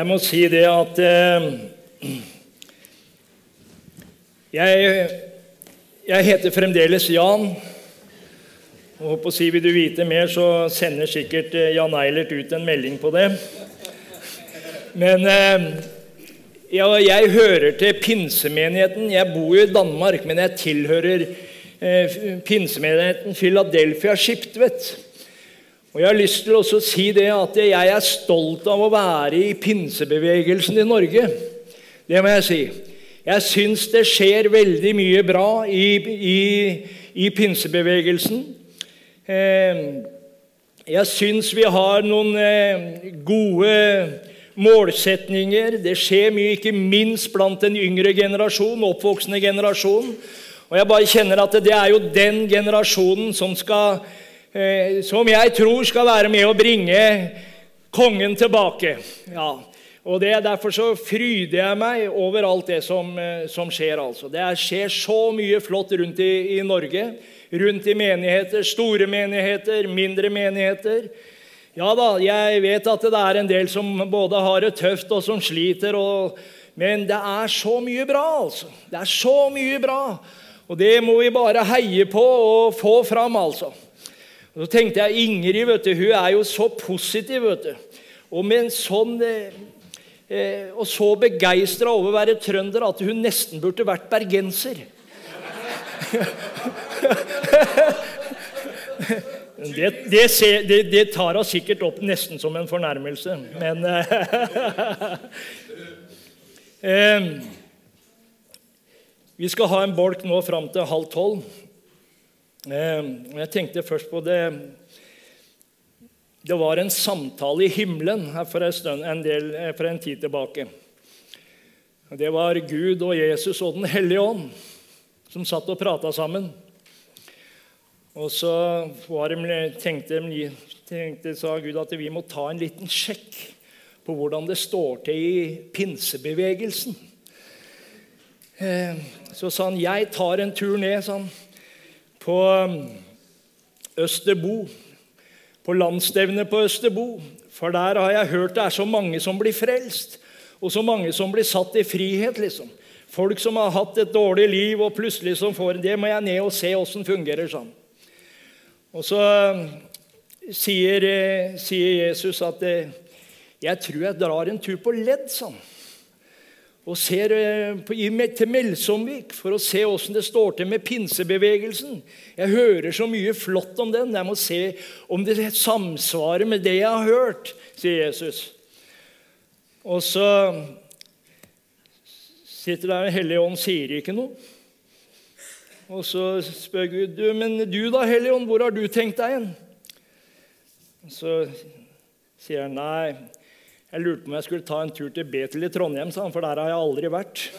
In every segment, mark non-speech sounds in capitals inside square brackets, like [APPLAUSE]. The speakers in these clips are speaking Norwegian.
Jeg må si det at eh, jeg, jeg heter fremdeles Jan. Og på å si Vil du vite mer, så sender sikkert eh, Jan Eilert ut en melding på det. Men eh, ja, jeg hører til pinsemenigheten. Jeg bor jo i Danmark, men jeg tilhører eh, pinsemenigheten Philadelphia Skiptvet. Og Jeg har lyst til å si det at jeg er stolt av å være i pinsebevegelsen i Norge. Det må jeg si. Jeg syns det skjer veldig mye bra i, i, i pinsebevegelsen. Eh, jeg syns vi har noen eh, gode målsetninger. Det skjer mye, ikke minst blant den yngre generasjon, oppvoksende generasjon. Og jeg bare kjenner at det er jo den generasjonen som skal som jeg tror skal være med å bringe kongen tilbake. Ja, og det, Derfor så fryder jeg meg over alt det som, eh, som skjer. altså. Det skjer så mye flott rundt i, i, Norge. Rundt i menigheter. Store menigheter, mindre menigheter. Ja da, jeg vet at det er en del som både har det tøft og som sliter. Og, men det er så mye bra, altså. Det er så mye bra. Og det må vi bare heie på og få fram, altså. Og Så tenkte jeg Ingrid vet du, hun er jo så positiv. vet du. Og med en sånn eh, eh og så begeistra over å være trønder at hun nesten burde vært bergenser. Det, det, det, det tar hun sikkert opp nesten som en fornærmelse, men eh, [LAUGHS] eh, Vi skal ha en bolk nå fram til halv tolv. Eh, jeg tenkte først på det Det var en samtale i himmelen for en, stund, en, del, eh, for en tid tilbake. Det var Gud og Jesus og Den hellige ånd som satt og prata sammen. Og så de, tenkte, tenkte, sa Gud at vi må ta en liten sjekk på hvordan det står til i pinsebevegelsen. Eh, så sa han, 'Jeg tar en tur ned', sa han på um, Østerbo, på landsstevnet på Østerbo. For der har jeg hørt det er så mange som blir frelst, og så mange som blir satt i frihet. liksom. Folk som har hatt et dårlig liv, og plutselig som får det må jeg ned og se åssen fungerer sånn. Og så um, sier, eh, sier Jesus at eh, 'jeg tror jeg drar en tur på ledd', sånn og ser eh, til Melsomvik for å se åssen det står til med pinsebevegelsen. Jeg hører så mye flott om den. Jeg må se om det samsvarer med det jeg har hørt, sier Jesus. Og så sitter der Den hellige ånd, sier ikke noe. Og så spør Gud du, men du da, Hellige ånd, hvor har du tenkt deg hen? Så sier han nei, jeg lurte på om jeg skulle ta en tur til Betel i Trondheim, sa han, for der har jeg aldri vært.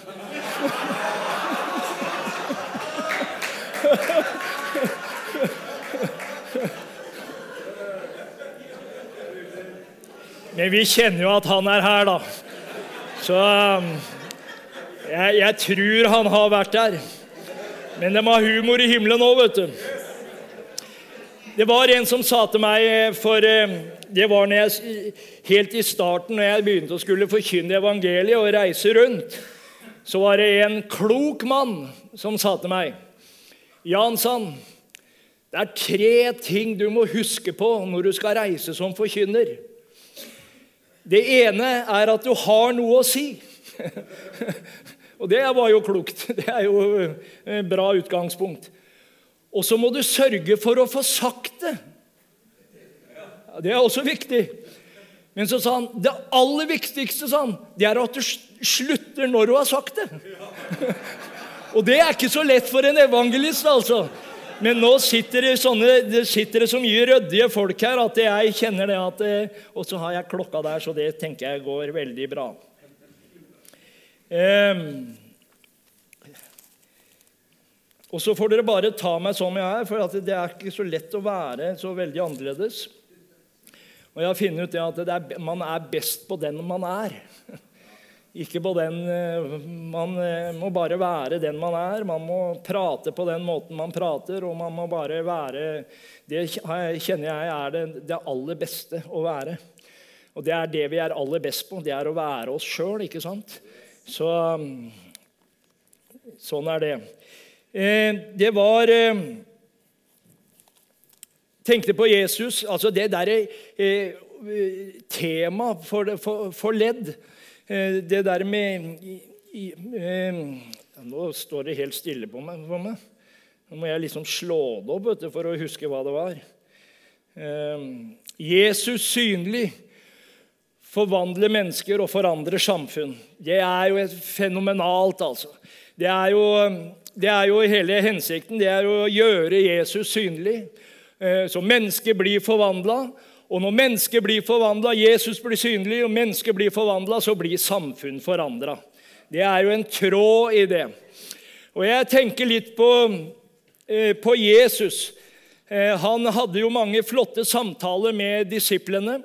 Men vi kjenner jo at han er her, da. Så um, jeg, jeg tror han har vært der. Men de har humor i himmelen òg, vet du. Det var en som sa til meg eh, for um, det var jeg, helt i starten, når jeg begynte å skulle forkynne evangeliet og reise rundt. Så var det en klok mann som sa til meg Jansson, det er tre ting du må huske på når du skal reise som forkynner. Det ene er at du har noe å si. [LAUGHS] og det var jo klokt. [LAUGHS] Det er jo et bra utgangspunkt. Og så må du sørge for å få sagt det. Det er også viktig. Men så sa han det aller viktigste sa han, det er at du slutter når du har sagt det. [LAUGHS] Og det er ikke så lett for en evangelist, altså. Men nå sitter det, sånne, det sitter det så mye ryddige folk her at jeg kjenner det at eh, Og så har jeg klokka der, så det tenker jeg går veldig bra. Um, og så får dere bare ta meg som jeg er, for det er ikke så lett å være så veldig annerledes. Og jeg har funnet ut at er, man er best på den man er. [LAUGHS] Ikke på den eh, Man eh, må bare være den man er. Man må prate på den måten man prater, og man må bare være Det kjenner jeg er det, det aller beste å være. Og det er det vi er aller best på. Det er å være oss sjøl, ikke sant? Så sånn er det. Eh, det var Tenkte på Jesus. altså Det derre eh, tema for, for, for, ledd, eh, det der med i, i, eh, Nå står det helt stille på meg. på meg. Nå må jeg liksom slå det opp du, for å huske hva det var. Eh, Jesus synlig forvandler mennesker og forandrer samfunn. Det er jo fenomenalt, altså. Det er jo, det er jo hele hensikten. Det er å gjøre Jesus synlig. Eh, så mennesket blir forvandla. Og når mennesket blir forvandla, Jesus blir synlig, og mennesket blir forvandla, så blir samfunn forandra. Det er jo en tråd i det. Og jeg tenker litt på Eh, på Jesus. Eh, han hadde jo mange flotte samtaler med disiplene.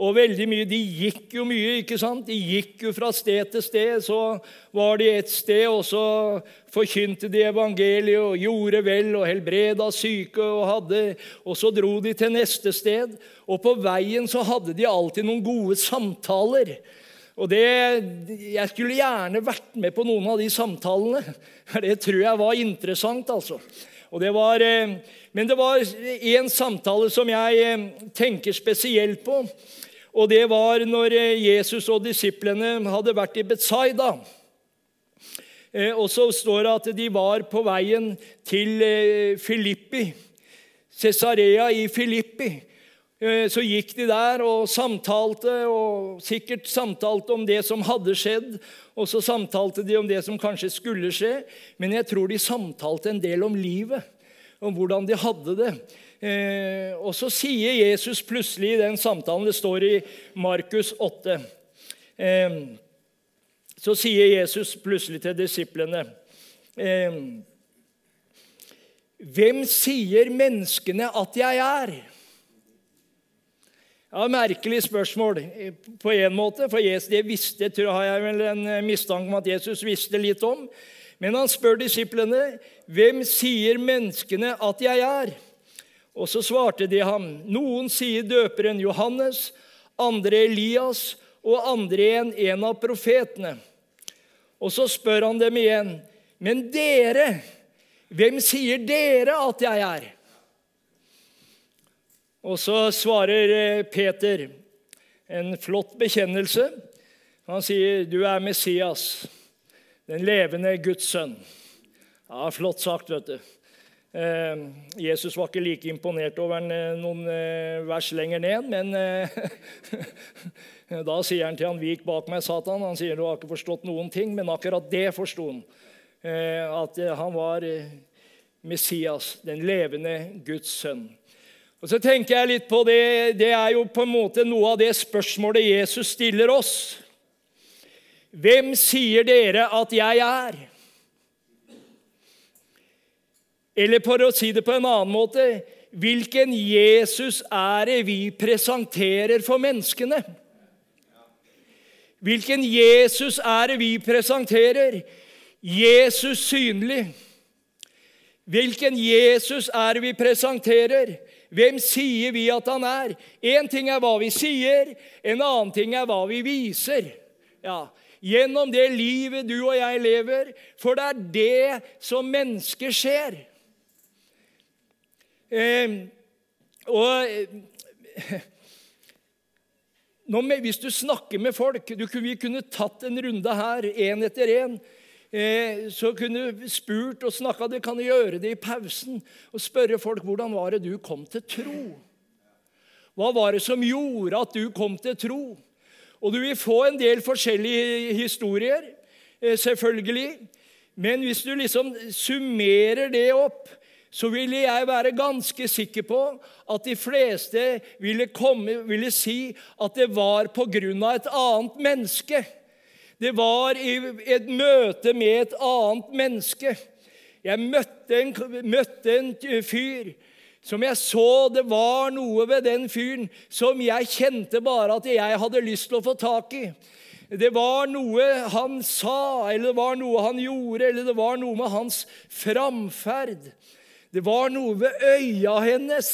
Og veldig mye, De gikk jo mye, ikke sant? De gikk jo fra sted til sted. Så var de et sted, og så forkynte de evangeliet og gjorde vel og helbreda syke. Og, hadde, og så dro de til neste sted. Og på veien så hadde de alltid noen gode samtaler. Og det, Jeg skulle gjerne vært med på noen av de samtalene. [LAUGHS] Det tror jeg var interessant. altså. Og Det var, eh, men det var én samtale som jeg eh, tenker spesielt på. Og det var når eh, Jesus og disiplene hadde vært i Betzaida. Og så står det at de var på veien til Filippi, Cesarea i Filippi. Eh, så gikk de der og samtalte, og sikkert samtalte om det som hadde skjedd. Og så samtalte de om det som kanskje skulle skje. Men jeg tror de samtalte en del om livet, om hvordan de hadde det. Eh, og så sier Jesus plutselig i den samtalen Det står i Markus 8. Eh, så sier Jesus plutselig til disiplene Hvem sier menneskene at jeg er? Ja, Merkelig spørsmål på en måte, for Jesus, det visste, tror jeg vel en mistanke om at Jesus visste litt om. Men han spør disiplene, 'Hvem sier menneskene at jeg er?' Og så svarte de ham, 'Noen sier døperen Johannes, andre Elias og andre igjen en av profetene.' Og så spør han dem igjen, 'Men dere, hvem sier dere at jeg er?' Og så svarer eh, Peter en flott bekjennelse. Han sier, 'Du er Messias, den levende Guds sønn'. Ja, Flott sagt, vet du. Eh, Jesus var ikke like imponert over han noen vers lenger ned, men [LAUGHS] da sier han til han 'Vik bak meg, Satan'. Han sier 'Du har ikke forstått noen ting', men akkurat det forsto han. At han var Messias, den levende Guds sønn. Og så tenker jeg litt på det, det er jo på en måte noe av det spørsmålet Jesus stiller oss. Hvem sier dere at jeg er? Eller for å si det på en annen måte hvilken Jesus er det vi presenterer for menneskene? Hvilken Jesus er det vi presenterer? Jesus synlig. Hvilken Jesus er det vi presenterer? Hvem sier vi at han er? Én ting er hva vi sier, en annen ting er hva vi viser. Ja, Gjennom det livet du og jeg lever, for det er det som mennesker ser. Eh, [LAUGHS] og med, Hvis du snakker med folk du, Vi kunne tatt en runde her, én etter én eh, så kunne du spurt og snakka Du kan gjøre det i pausen og spørre folk hvordan var det du kom til tro. Hva var det som gjorde at du kom til tro? Og du vil få en del forskjellige historier, eh, selvfølgelig. Men hvis du liksom summerer det opp, så ville jeg være ganske sikker på at de fleste ville, komme, ville si at det var på grunn av et annet menneske. Det var i et møte med et annet menneske. Jeg møtte en, møtte en fyr som jeg så det var noe ved den fyren som jeg kjente bare at jeg hadde lyst til å få tak i. Det var noe han sa, eller det var noe han gjorde, eller det var noe med hans framferd. Det var noe ved øya hennes.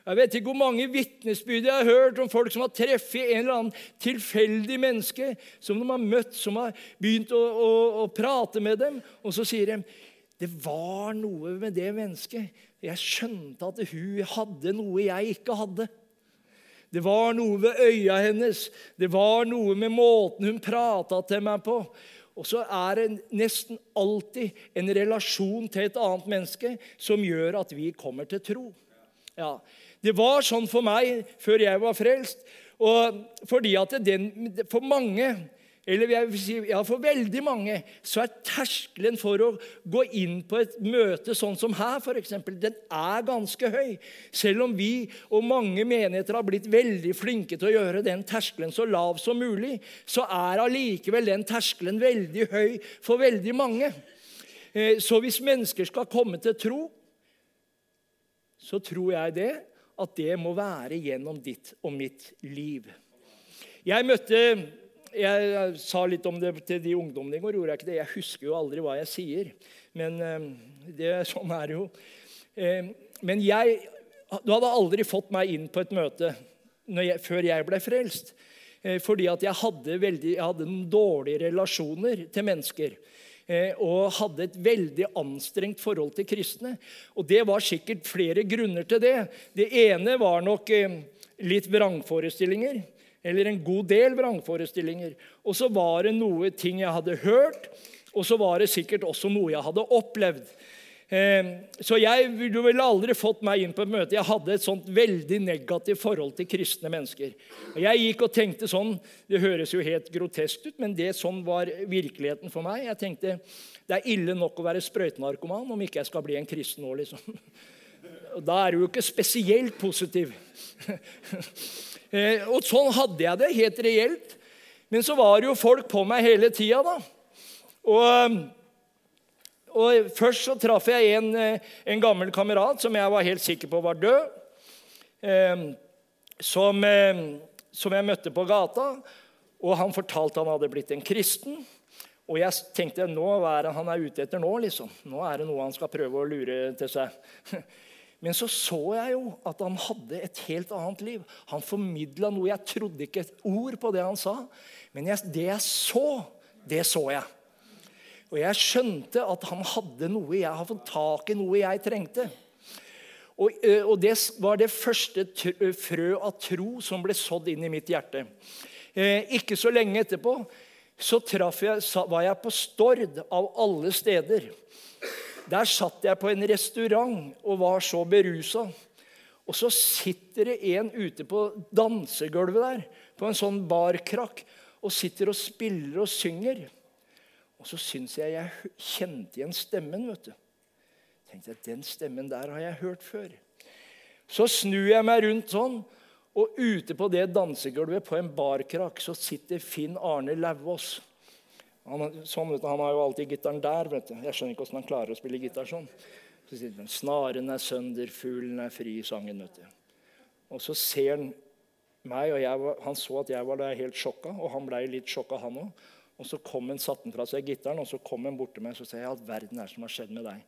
Jeg vet ikke hvor mange vitnesbyrd jeg har hørt om folk som har treffet en eller annen tilfeldig menneske som de har møtt, som har begynt å, å, å prate med dem, og så sier de det var noe med det mennesket. Jeg skjønte at hun hadde noe jeg ikke hadde. Det var noe ved øya hennes, det var noe med måten hun prata til meg på. Og så er det nesten alltid en relasjon til et annet menneske som gjør at vi kommer til tro. Ja, Det var sånn for meg før jeg var frelst. Og fordi at den, For mange eller jeg vil si, ja, For veldig mange så er terskelen for å gå inn på et møte sånn som her, for eksempel, den er ganske høy. Selv om vi og mange menigheter har blitt veldig flinke til å gjøre den terskelen så lav som mulig, så er allikevel den terskelen veldig høy for veldig mange. Eh, så hvis mennesker skal komme til tro, så tror jeg det at det må være gjennom ditt og mitt liv. Jeg møtte jeg sa litt om det til de ungdommene i går. gjorde Jeg ikke det. Jeg husker jo aldri hva jeg sier. Men eh, det, [LAUGHS] sånn er det jo. Eh, men jeg, du hadde aldri fått meg inn på et møte jeg, før jeg ble frelst. Eh, fordi at jeg hadde, veldig, jeg hadde noen dårlige relasjoner til mennesker. Og hadde et veldig anstrengt forhold til kristne. Og det var sikkert flere grunner til det. Det ene var nok litt vrangforestillinger eller en god del vrangforestillinger. Og så var det noe ting jeg hadde hørt, og så var det sikkert også noe jeg hadde opplevd. Eh, så jeg ville aldri fått meg inn på et møte. Jeg hadde et sånt veldig negativt forhold til kristne mennesker. Og Jeg gikk og tenkte sånn Det høres jo helt grotesk ut, men det sånn var virkeligheten for meg. Jeg tenkte det er ille nok å være sprøytenarkoman om ikke jeg skal bli en kristen nå, liksom. [LAUGHS] Da er du jo ikke spesielt positiv. [LAUGHS] Eh, og sånn hadde jeg det, helt reelt. Men så var det jo folk på meg hele tida, da. Og, og, først så traff jeg en, eh, en, gammel kamerat som jeg var helt sikker på var død. Eh, som, som, jeg møtte på gata. Og han fortalte han hadde blitt en kristen. Og jeg tenkte nå, hva er det han er ute etter nå? liksom? Nå er det noe han skal prøve å lure til seg. [LAUGHS] Men så så jeg jo at han hadde et helt annet liv. Han formidla noe. Jeg trodde ikke et ord på det han sa. Men jeg, det jeg så, det så jeg. Og jeg skjønte at han hadde noe jeg har fått tak i, noe jeg trengte. Og, og det var det første frø av tro som ble sådd inn i mitt hjerte. Eh, ikke så lenge etterpå så jeg, var jeg på Stord, av alle steder. Der satt jeg på en restaurant og var så berusa. Og så sitter det en ute på dansegulvet der, på en sånn barkrakk, og sitter og spiller og synger. Og så syns jeg jeg kjente igjen stemmen. vet du. Tenkte jeg, Den stemmen der har jeg hørt før. Så snur jeg meg rundt sånn, og ute på det dansegulvet på en barkrakk så sitter Finn Arne Lauvås. Han, sånn, han har jo alltid gitaren der. vet du. Jeg skjønner ikke hvordan han klarer å spille gitar sånn. Så sier han, 'Snaren er sønder, fuglen er fri', sangen. vet du. Og så ser han meg, og jeg, han så at jeg var der helt sjokka, og han ble litt sjokka, han òg. Og så kom han, satte han fra seg gitaren, og så kom han bort meg og sa at verden er som har skjedd med deg.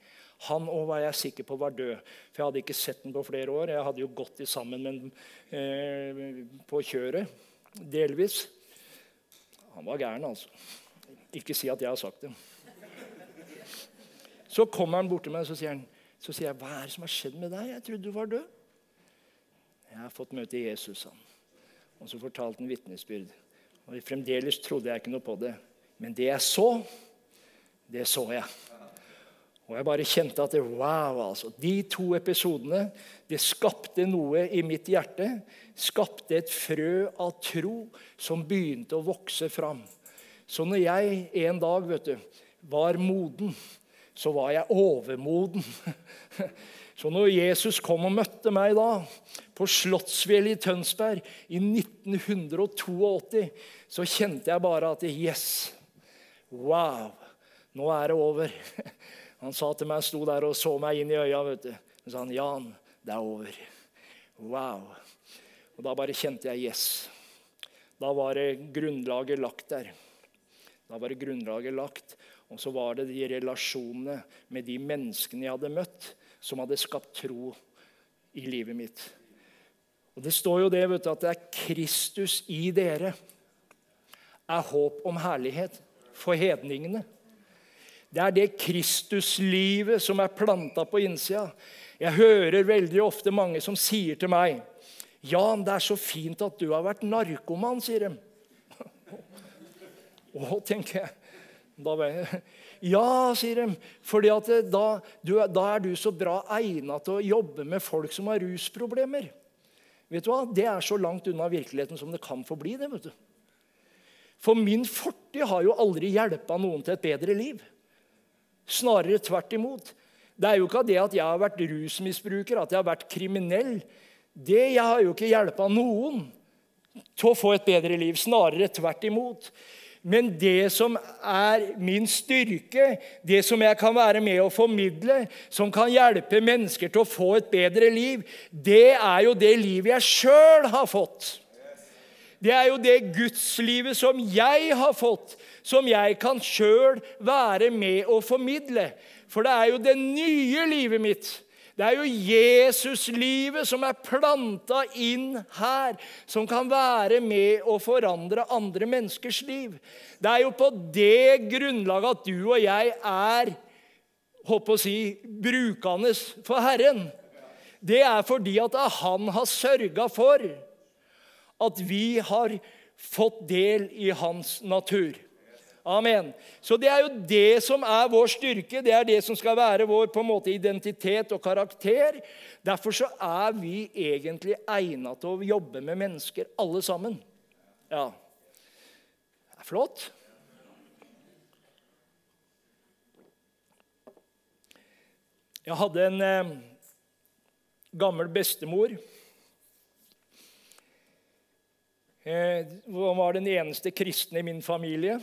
Han òg var jeg sikker på var død, for jeg hadde ikke sett ham på flere år. Jeg hadde jo gått sammen med ham eh, på kjøret, delvis. Han var gæren, altså. Ikke si at jeg har sagt det. Så kommer han bort til meg og så sier, han, så sier jeg, 'Hva er det som har skjedd med deg? Jeg trodde du var død.' 'Jeg har fått møte Jesus', han. Og så fortalte han vitnesbyrd. Og Fremdeles trodde jeg ikke noe på det. Men det jeg så, det så jeg. Og jeg bare kjente at det, wow, altså. De to episodene det skapte noe i mitt hjerte. Skapte et frø av tro som begynte å vokse fram. Så når jeg en dag vet du, var moden, så var jeg overmoden. [LAUGHS] Så når Jesus kom og møtte meg da, på Slottsfjellet i Tønsberg i 1982, så kjente jeg bare at yes, wow, nå er det over. [LAUGHS] Han sa til meg, sto der og så meg inn i øya. vet du. Så sa han, 'Jan, det er over.' Wow. Og Da bare kjente jeg yes. Da var det grunnlaget lagt der. Da var det grunnlaget lagt. Og så var det de relasjonene med de menneskene jeg hadde møtt, som hadde skapt tro i livet mitt. Og Det står jo det vet du, at det er Kristus i dere er håp om herlighet for hedningene. Det er det Kristuslivet som er planta på innsida. Jeg hører veldig ofte mange som sier til meg Jan, det er så fint at du har vært narkoman, sier de. Å, tenker jeg. Da jeg. Ja, sier de, for da, da, er du så bra egna til å jobbe med folk som har rusproblemer. Vet du hva? Det er så langt unna virkeligheten som det kan få bli. det, vet du. For min fortid har jo aldri hjelpa noen til et bedre liv. Snarere tvert imot. Det er jo ikke det at jeg har vært rusmisbruker, at jeg har vært kriminell. Det jeg har jo ikke hjelpa noen til å få et bedre liv. Snarere tvert imot. Men det som er min styrke, det som jeg kan være med å formidle, som kan hjelpe mennesker til å få et bedre liv, det er jo det livet jeg sjøl har fått. Det er jo det gudslivet som jeg har fått, som jeg kan sjøl være med å formidle. For det er jo det nye livet mitt det er jo Jesuslivet som er planta inn her, som kan være med å forandre andre menneskers liv. Det er jo på det grunnlaget at du og jeg er håper å si, brukende for Herren. Det er fordi at han har sørga for at vi har fått del i hans natur. Amen. Så det er jo det som er vår styrke, det er det som skal være vår på en måte identitet og karakter. Derfor så er vi egentlig egna til å jobbe med mennesker, alle sammen. Ja. Det er flott. Jeg hadde en eh, gammel bestemor. Eh, hun var den eneste kristne i min familie.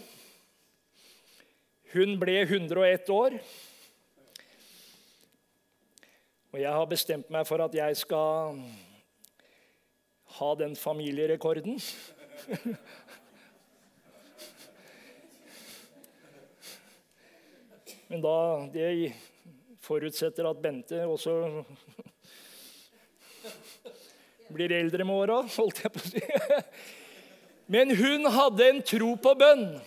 Hun ble 101 år. Og jeg har bestemt meg for at jeg skal ha den familierekorden. Men da Det forutsetter at Bente også blir eldre med åra, holdt jeg på å si. Men hun hadde en tro på bønn.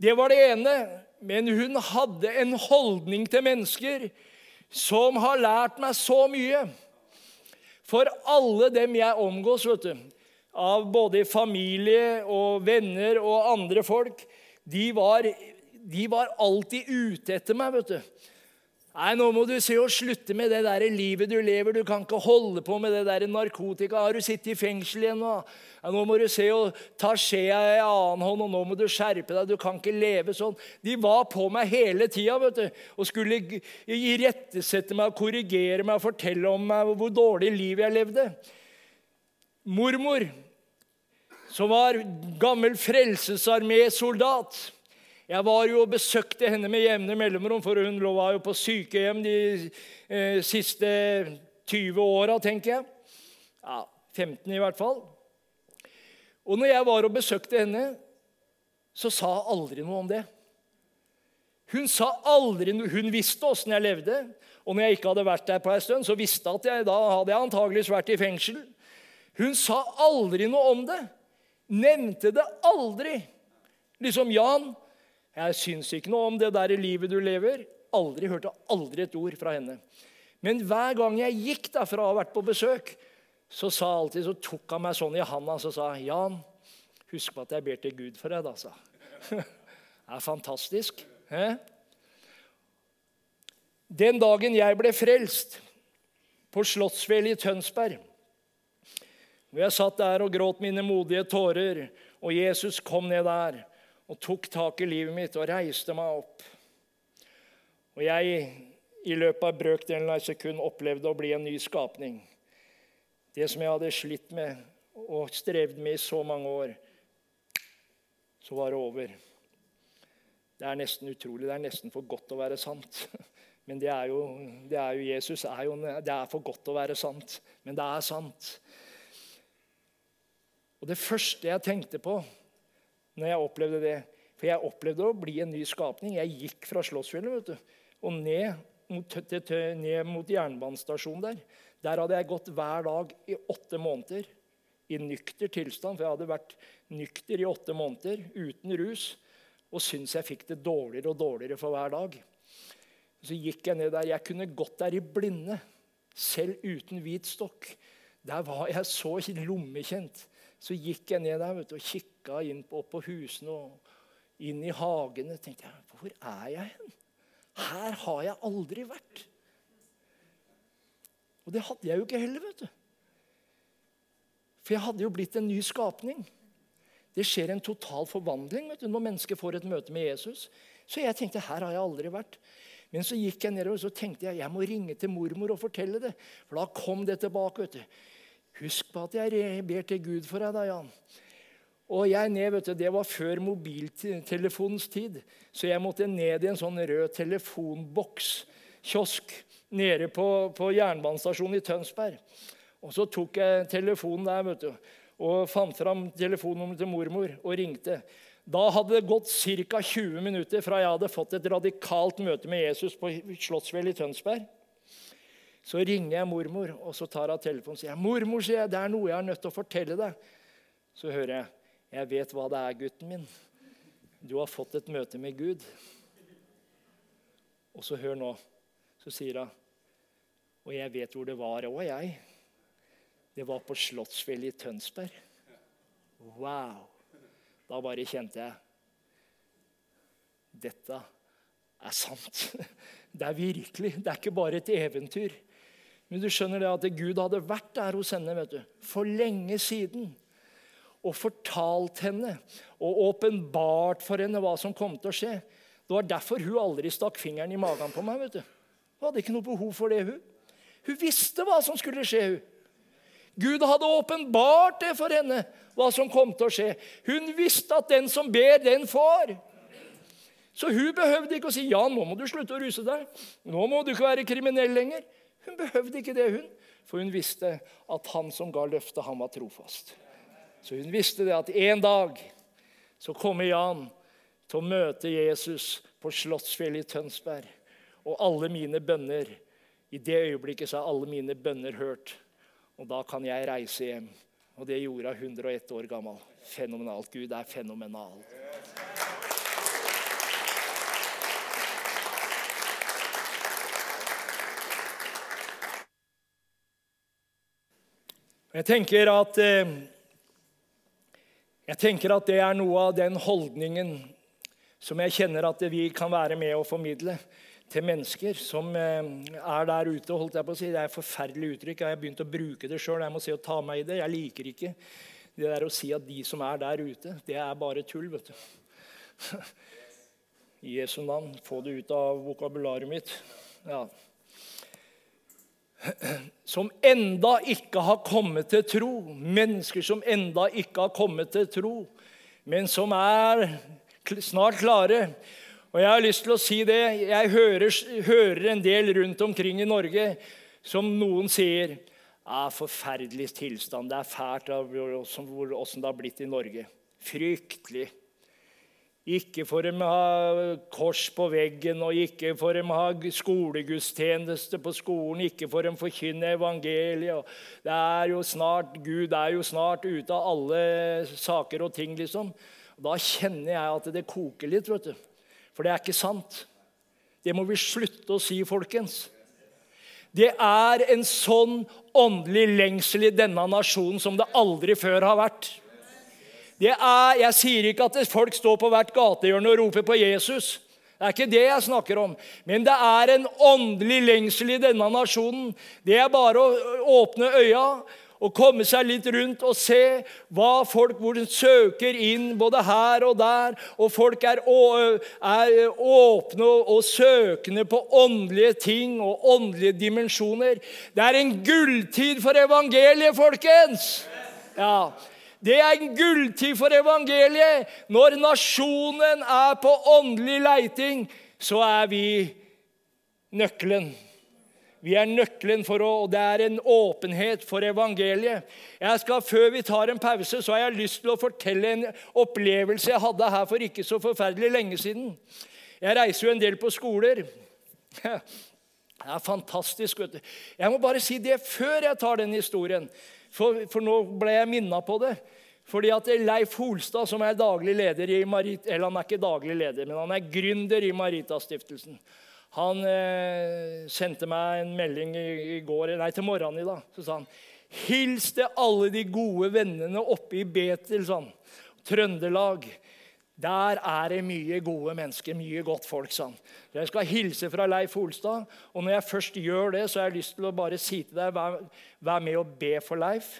Det var det ene. Men hun hadde en holdning til mennesker som har lært meg så mye. For alle dem jeg omgås, vet du, av både familie og venner og andre folk, de var, de var alltid ute etter meg. vet du. Nei, nå må du se å slutte med det der livet du lever. Du kan ikke holde på med det der narkotika. Har du sittet i fengsel igjen nå? Ja, nå må du se å ta skjea i annen hånd, og nå må du skjerpe deg. Du kan ikke leve sånn. De var på meg hele tida og skulle irettesette meg, korrigere meg, og fortelle om meg hvor dårlig liv jeg levde. Mormor, som var gammel Frelsesarmé-soldat jeg var jo og besøkte henne med jevne mellomrom, for hun var jo på sykehjem de eh, siste 20 åra, tenker jeg. Ja, 15 i hvert fall. Og når jeg var og besøkte henne, så sa hun aldri noe om det. Hun sa aldri noe, hun visste åssen jeg levde. Og når jeg ikke hadde vært der på en stund, så visste at jeg da hadde jeg antageligvis vært i fengsel. Hun sa aldri noe om det. Nevnte det aldri. Liksom Jan, jeg syns ikke noe om det der livet du lever. Aldri hørte aldri et ord fra henne. Men hver gang jeg gikk derfra og har vært på besøk, så alltid, så tok han meg sånn i handa og sa Jan, husk på at jeg ber til Gud for deg. da, sa [LAUGHS] Det er fantastisk. He? Den dagen jeg ble frelst, på Slottsfjell i Tønsberg hvor jeg satt der og gråt mine modige tårer, og Jesus kom ned der og tok tak i livet mitt og reiste meg opp. Og jeg i løpet av brøkdelen av et sekund opplevde å bli en ny skapning. Det som jeg hadde slitt med og strevd med i så mange år, så var det over. Det er nesten utrolig. Det er nesten for godt å være sant. [LAUGHS] Men det er jo, det er jo Jesus. Er jo, det er for godt å være sant. Men det er sant. Og det første jeg tenkte på når jeg opplevde det. For jeg opplevde å bli en ny skapning. Jeg gikk fra Slottsfjellet og ned mot, ned mot jernbanestasjonen der. Der hadde jeg gått hver dag i åtte måneder i nykter tilstand. For jeg hadde vært nykter i åtte måneder uten rus og syntes jeg fikk det dårligere og dårligere for hver dag. Så gikk jeg ned der. Jeg kunne gått der i blinde, selv uten hvit stokk. Der var jeg så lommekjent. Så gikk jeg ned der vet du, og kikka inn på, opp på husene og inn i hagene. tenkte jeg, Hvor er jeg hen? Her har jeg aldri vært. Og det hadde jeg jo ikke heller. vet du. For jeg hadde jo blitt en ny skapning. Det skjer en total forvandling vet du, når mennesker får et møte med Jesus. Så jeg tenkte her har jeg aldri vært. Men så gikk jeg nedover og tenkte jeg, jeg må ringe til mormor og fortelle det. For da kom det tilbake. vet du. Husk på at jeg ber til Gud for deg, da, Jan. Og jeg ned, vet du, Det var før mobiltelefonens tid, så jeg måtte ned i en sånn rød telefonboks, kiosk, nede på, på jernbanestasjonen i Tønsberg. Og Så tok jeg telefonen der vet du, og fant fram telefonnummeret til mormor og ringte. Da hadde det gått ca. 20 minutter fra jeg hadde fått et radikalt møte med Jesus på Slottsfjell i Tønsberg. Så ringer jeg mormor, og så tar hun telefonen og sier 'Mormor, sier jeg, det er noe jeg er nødt til å fortelle deg.' Så hører jeg, 'Jeg vet hva det er, gutten min. Du har fått et møte med Gud.' Og så hør nå. Så sier hun, 'Og jeg vet hvor det var òg, jeg.' Det var på Slottsfjellet i Tønsberg. Wow! Da bare kjente jeg Dette er sant. [LAUGHS] Det er virkelig. Det er ikke bare et eventyr. Men du skjønner det at Gud hadde vært der hos henne vet du, for lenge siden. Og fortalt henne og åpenbart for henne hva som kom til å skje. Det var derfor hun aldri stakk fingeren i magen på meg. vet du. Hun hadde ikke noe behov for det. Hun Hun visste hva som skulle skje. hun. Gud hadde åpenbart det for henne, hva som kom til å skje. Hun visste at den som ber, den får. Så hun behøvde ikke å si ja, nå må du slutte å ruse deg. Nå må du ikke være kriminell lenger. Hun behøvde ikke det, hun. For hun visste at han som ga løftet, han var trofast. Så hun visste det at en dag så kommer Jan til å møte Jesus på Slottsfjellet i Tønsberg. Og alle mine bønner I det øyeblikket så er alle mine bønner hørt. Og da kan jeg reise hjem. Og det gjorde hun 101 år gammel. Fenomenalt. Gud er fenomenal. Jeg tenker at eh, jeg tenker at det er noe av den holdningen som jeg kjenner at vi kan være med å formidle til mennesker som eh, er der ute. holdt jeg på å si. Det er et forferdelig uttrykk. Jeg har begynt å bruke det sjøl. Jeg må se å ta meg i det. Jeg liker ikke det der å si at de som er der ute, det er bare tull. vet du. [LAUGHS] I Jesu navn, få det ut av vokabularet mitt. Ja. Som enda ikke har kommet til tro. Mennesker som enda ikke har kommet til tro, men som er snart klare og Jeg har lyst til å si det. Jeg hører, hører en del rundt omkring i Norge som noen sier er forferdelig tilstand. Det er fælt åssen det har blitt i Norge. Fryktelig. Ikke får de ha kors på veggen, og ikke får de ha skolegudstjeneste på skolen. Ikke får de forkynne evangeliet. Det er jo snart, Gud er jo snart ute av alle saker og ting, liksom. Da kjenner jeg at det koker litt. vet du. For det er ikke sant. Det må vi slutte å si, folkens. Det er en sånn åndelig lengsel i denne nasjonen som det aldri før har vært. Er, Jeg sier ikke at folk står på hvert gatehjørne og roper på Jesus. Det er ikke det jeg snakker om. Men det er en åndelig lengsel i denne nasjonen. Det er bare å åpne øya og komme seg litt rundt og se hva folk hvor de søker inn både her og der. Og folk er, er åpne og søkende på åndelige ting og åndelige dimensjoner. Det er en gulltid for evangeliet, folkens! Ja, Det er en gulltid for evangeliet. Når nasjonen er på åndelig leiting, så er vi nøkkelen. Vi er nøkkelen for å Og det er en åpenhet for evangeliet. Jeg skal, Før vi tar en pause, så har jeg lyst til å fortelle en opplevelse jeg hadde her for ikke så forferdelig lenge siden. Jeg reiser jo en del på skoler. [LAUGHS] Det er fantastisk. vet du. Jeg må bare si det før jeg tar den historien, for, for nå ble jeg minna på det. Fordi at Leif Holstad, som er daglig leder i Marit, eller han er ikke daglig leder, men han er gründer i Maritastiftelsen, han eh, sendte meg en melding i, i, går, nei, til morgenen i dag. Så sa han Hils til alle de gode vennene oppe i Betel, sånn. Trøndelag. Der er det mye gode mennesker, mye godt folk. Sånn. Jeg skal hilse fra Leif Holstad. Og når jeg først gjør det, så har jeg lyst til å bare si til deg vær, vær med og be for Leif.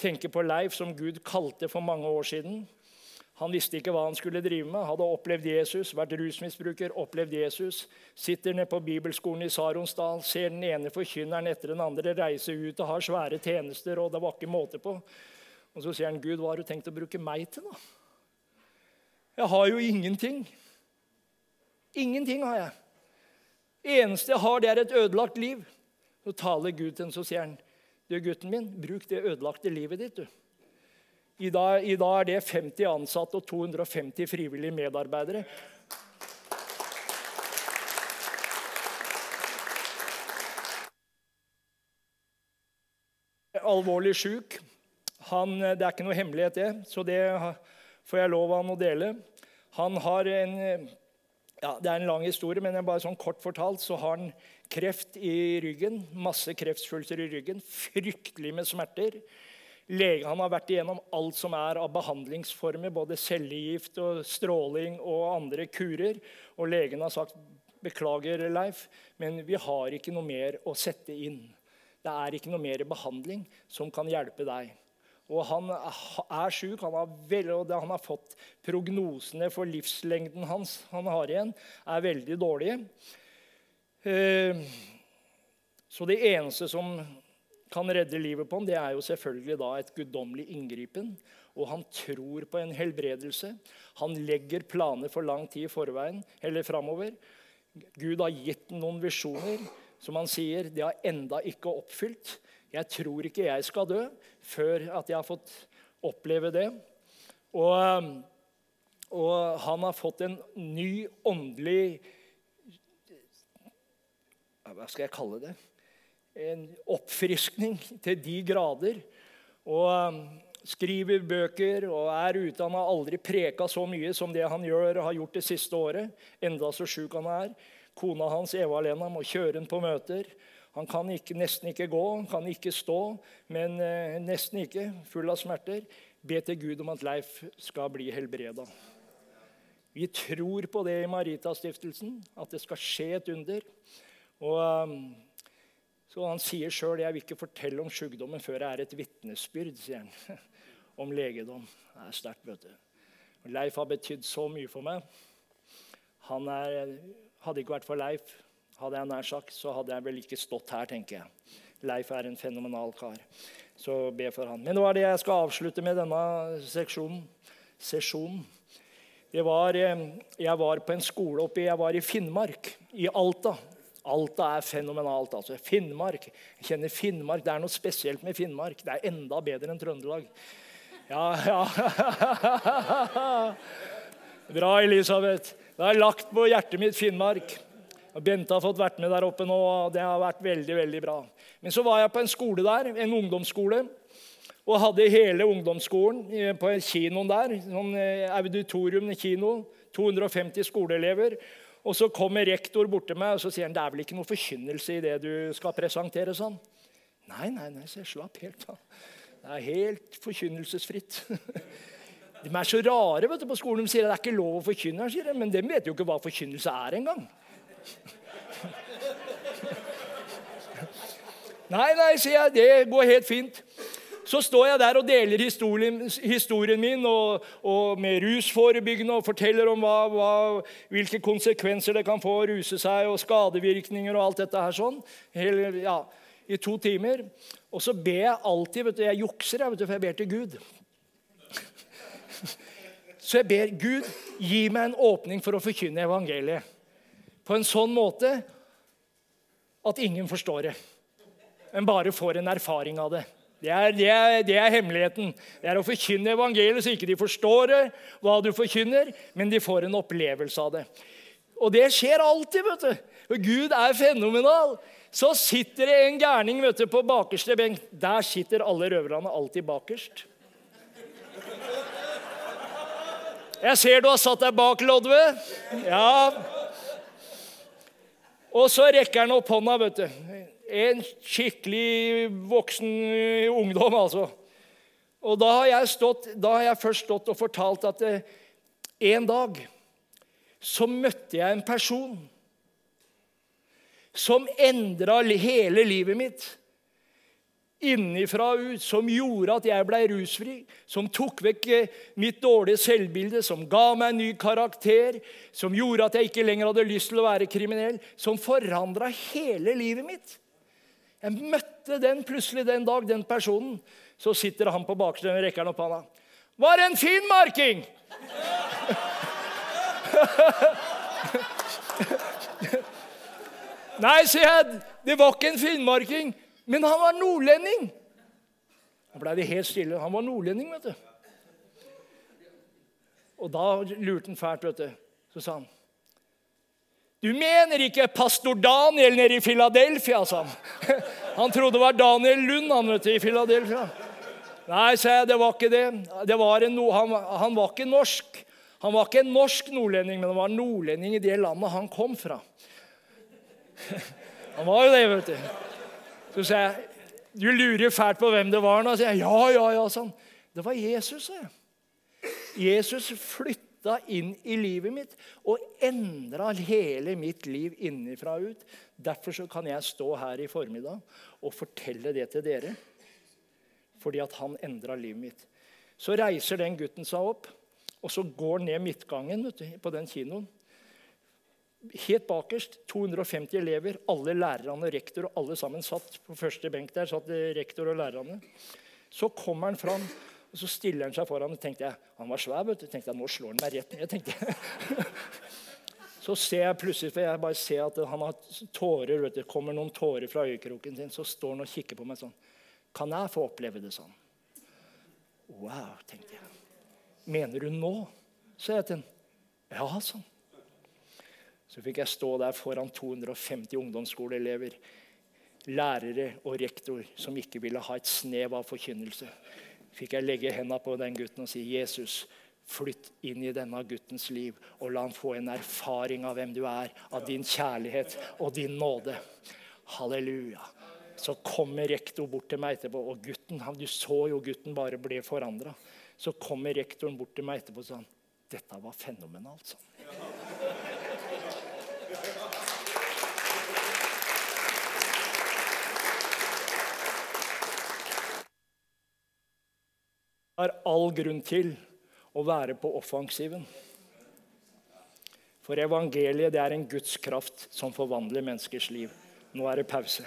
Tenke på Leif som Gud kalte for mange år siden. Han visste ikke hva han skulle drive med. Hadde opplevd Jesus, vært rusmisbruker, opplevd Jesus. Sitter nede på bibelskolen i Saronsdal, ser den ene forkynneren etter den andre reise ut og har svære tjenester, og det var ikke måte på. Og så sier han, 'Gud, hva har du tenkt å bruke meg til, da?' Jeg har jo ingenting. Ingenting har jeg. eneste jeg har, det er et ødelagt liv. Så taler Gud til ham, så sier han, 'Du, gutten min, bruk det ødelagte livet ditt, du.' I dag, I dag, er det 50 ansatte og 250 frivillige medarbeidere. Alvorlig sjuk. Han, det er ikke noe hemmelighet, det, så det får jeg lov av han å dele. Han har en ja, Det er en lang historie, men bare sånn kort fortalt så har han kreft i ryggen. Masse kreftsvulster i ryggen. Fryktelig med smerter. Lege, han har vært igjennom alt som er av behandlingsformer, både cellegift og stråling og andre kurer. Og legen har sagt beklager, Leif, men vi har ikke noe mer å sette inn. Det er ikke noe mer behandling som kan hjelpe deg. Og han er sjuk. Han, han, har fått prognosene for livslengden hans han har igjen, er veldig dårlige. Eh, så det eneste som kan redde livet på ham, det er jo selvfølgelig da et guddommelig inngripen. Og han tror på en helbredelse. Han legger planer for lang tid i forveien, eller framover. Gud har gitt noen visjoner som han sier de har enda ikke oppfylt. Jeg tror ikke jeg skal dø før at jeg har fått oppleve det. Og, og han har fått en ny åndelig Hva skal jeg kalle det? en oppfriskning til de grader. Og um, skriver bøker og er utdanna. Aldri preka så mye som det han gjør, og har gjort det siste året. Enda så sjuk han er. Kona hans Eva-Lena må kjøre ham på møter. Han kan ikke, nesten ikke gå, han kan ikke stå, men eh, nesten ikke. Full av smerter. Be til Gud om at Leif skal bli helbreda. Vi tror på det i Maritastiftelsen, at det skal skje et under. Og um, så han sier sjøl jeg vil ikke fortelle om sykdommen før jeg er et vitnesbyrd, sier han. [LAUGHS] Om legedom. Det er sterkt, vet du. Leif har betydd så mye for meg. Han er, hadde ikke vært for Leif, hadde jeg nær sagt, så hadde jeg vel ikke stått her, tenker jeg. Leif er en fenomenal kar. Så be for han. Men nå er det jeg skal avslutte med denne seksjonen. sesjonen. Det var, eh, jeg var på en skole oppe jeg var i Finnmark, i Alta. Alta er fenomenalt. altså. Finnmark. Jeg kjenner Finnmark. Det er noe spesielt med Finnmark. Det er enda bedre enn Trøndelag. Ja, ja. [LAUGHS] Bra, Elisabeth. Det er lagt på hjertet mitt Finnmark. Bente har fått vært med der oppe nå, og det har vært veldig veldig bra. Men så var jeg på en skole der, en ungdomsskole, og hadde hele ungdomsskolen på kinoen der. Sånn eh, auditorium kino. 250 skoleelever. Og så kommer rektor bort til meg og så sier han, det er vel ikke noe forkynnelse i det du skal presentere. sånn. Nei, nei, nei, så jeg slapp helt av. Det er helt forkynnelsesfritt. [LAUGHS] De er så rare vet du, på skolen. De sier det er ikke lov å forkynne, sier de, men de vet jo ikke hva forkynnelse er engang. Nei, nei, sier jeg. Det går helt fint så står jeg der og deler historien, historien min og, og med rusforebyggende og forteller om hva, hva, hvilke konsekvenser det kan få å ruse seg, og skadevirkninger og alt dette her sånn. Hele, ja, I to timer. Og så ber jeg alltid vet du, Jeg jukser, jeg, vet du, for jeg ber til Gud. Så jeg ber Gud gi meg en åpning for å forkynne evangeliet. På en sånn måte at ingen forstår det, men bare får en erfaring av det. Det er, det, er, det er, hemmeligheten. Det er å forkynne evangeliet så ikke de forstår det, hva du forkynner, men de får en opplevelse av det. Og det skjer alltid, vet du. For Gud er fenomenal. Så sitter det en gærning vet du, på bakerste benk. Der sitter alle røverne alltid bakerst. Jeg ser du har satt deg bak, Lodve. Ja. Og så rekker han opp hånda, vet du. En skikkelig voksen ungdom, altså. Og da har jeg, stått, da har jeg først stått og fortalt at eh, en dag så møtte jeg en person som endra hele livet mitt innifra og ut, som gjorde at jeg ble rusfri, som tok vekk eh, mitt dårlige selvbilde, som ga meg en ny karakter, som gjorde at jeg ikke lenger hadde lyst til å være kriminell, som forandra hele livet mitt. Jeg møtte den plutselig den dag, den personen. Så sitter han på bakerste og rekker opp handa. Var en fin marking! [LAUGHS] Nei, sier jeg, det var ikke en finnmarking, men han var nordlending. Da ble det helt stille. Han var nordlending, vet du. Og da lurte han fælt, vet du. Så sa han Du mener ikke pastor Daniel nede i Philadelphia, sa han. [LAUGHS] Han trodde det var Daniel Lund han vet du, i Philadelphia. Nei, sa jeg, det var ikke det. det var no, han, han var ikke norsk. Han var ikke en norsk nordlending, men han var nordlending i det landet han kom fra. [LAUGHS] Han var jo det, vet du. Så sa jeg du lurer fælt på hvem det var nå. Så jeg, ja, ja, ja, sånn. Det var Jesus. Jeg. Jesus flytta inn i livet mitt og endra hele mitt liv innenfra og ut. Derfor så kan jeg stå her i formiddag og fortelle det til dere. Fordi at han endra livet mitt. Så reiser den gutten seg opp, og så går han ned midtgangen du, på den kinoen. Helt bakerst 250 elever, alle lærerne og rektor, og alle sammen satt på første benk der. satt rektor og lærerne. Så kommer han fram, og så stiller han seg foran. og tenkte jeg, Han var svær. vet du. tenkte jeg, Nå slår han meg rett ned. tenkte jeg. [LAUGHS] Så ser jeg plutselig, for jeg bare ser at han har tårer, vet du, kommer noen tårer fra øyekroken sin. Så står han og kikker på meg sånn. Kan jeg få oppleve det sånn? Wow, tenkte jeg. Mener du nå? sa jeg til ham. Ja, sånn. Så fikk jeg stå der foran 250 ungdomsskoleelever, lærere og rektor som ikke ville ha et snev av forkynnelse. Fikk jeg legge hendene på den gutten og si, 'Jesus, flytt inn i denne guttens liv, og la han få en erfaring av hvem du er, av din kjærlighet og din nåde.' Halleluja. Så kommer rektor bort til meg etterpå, og gutten, du så jo gutten bare ble forandra. Så kommer rektoren bort til meg etterpå og sa 'Dette var fenomenalt', sånn. Har all grunn til å være på offensiven. For evangeliet det er en Guds kraft som forvandler menneskers liv. Nå er det pause.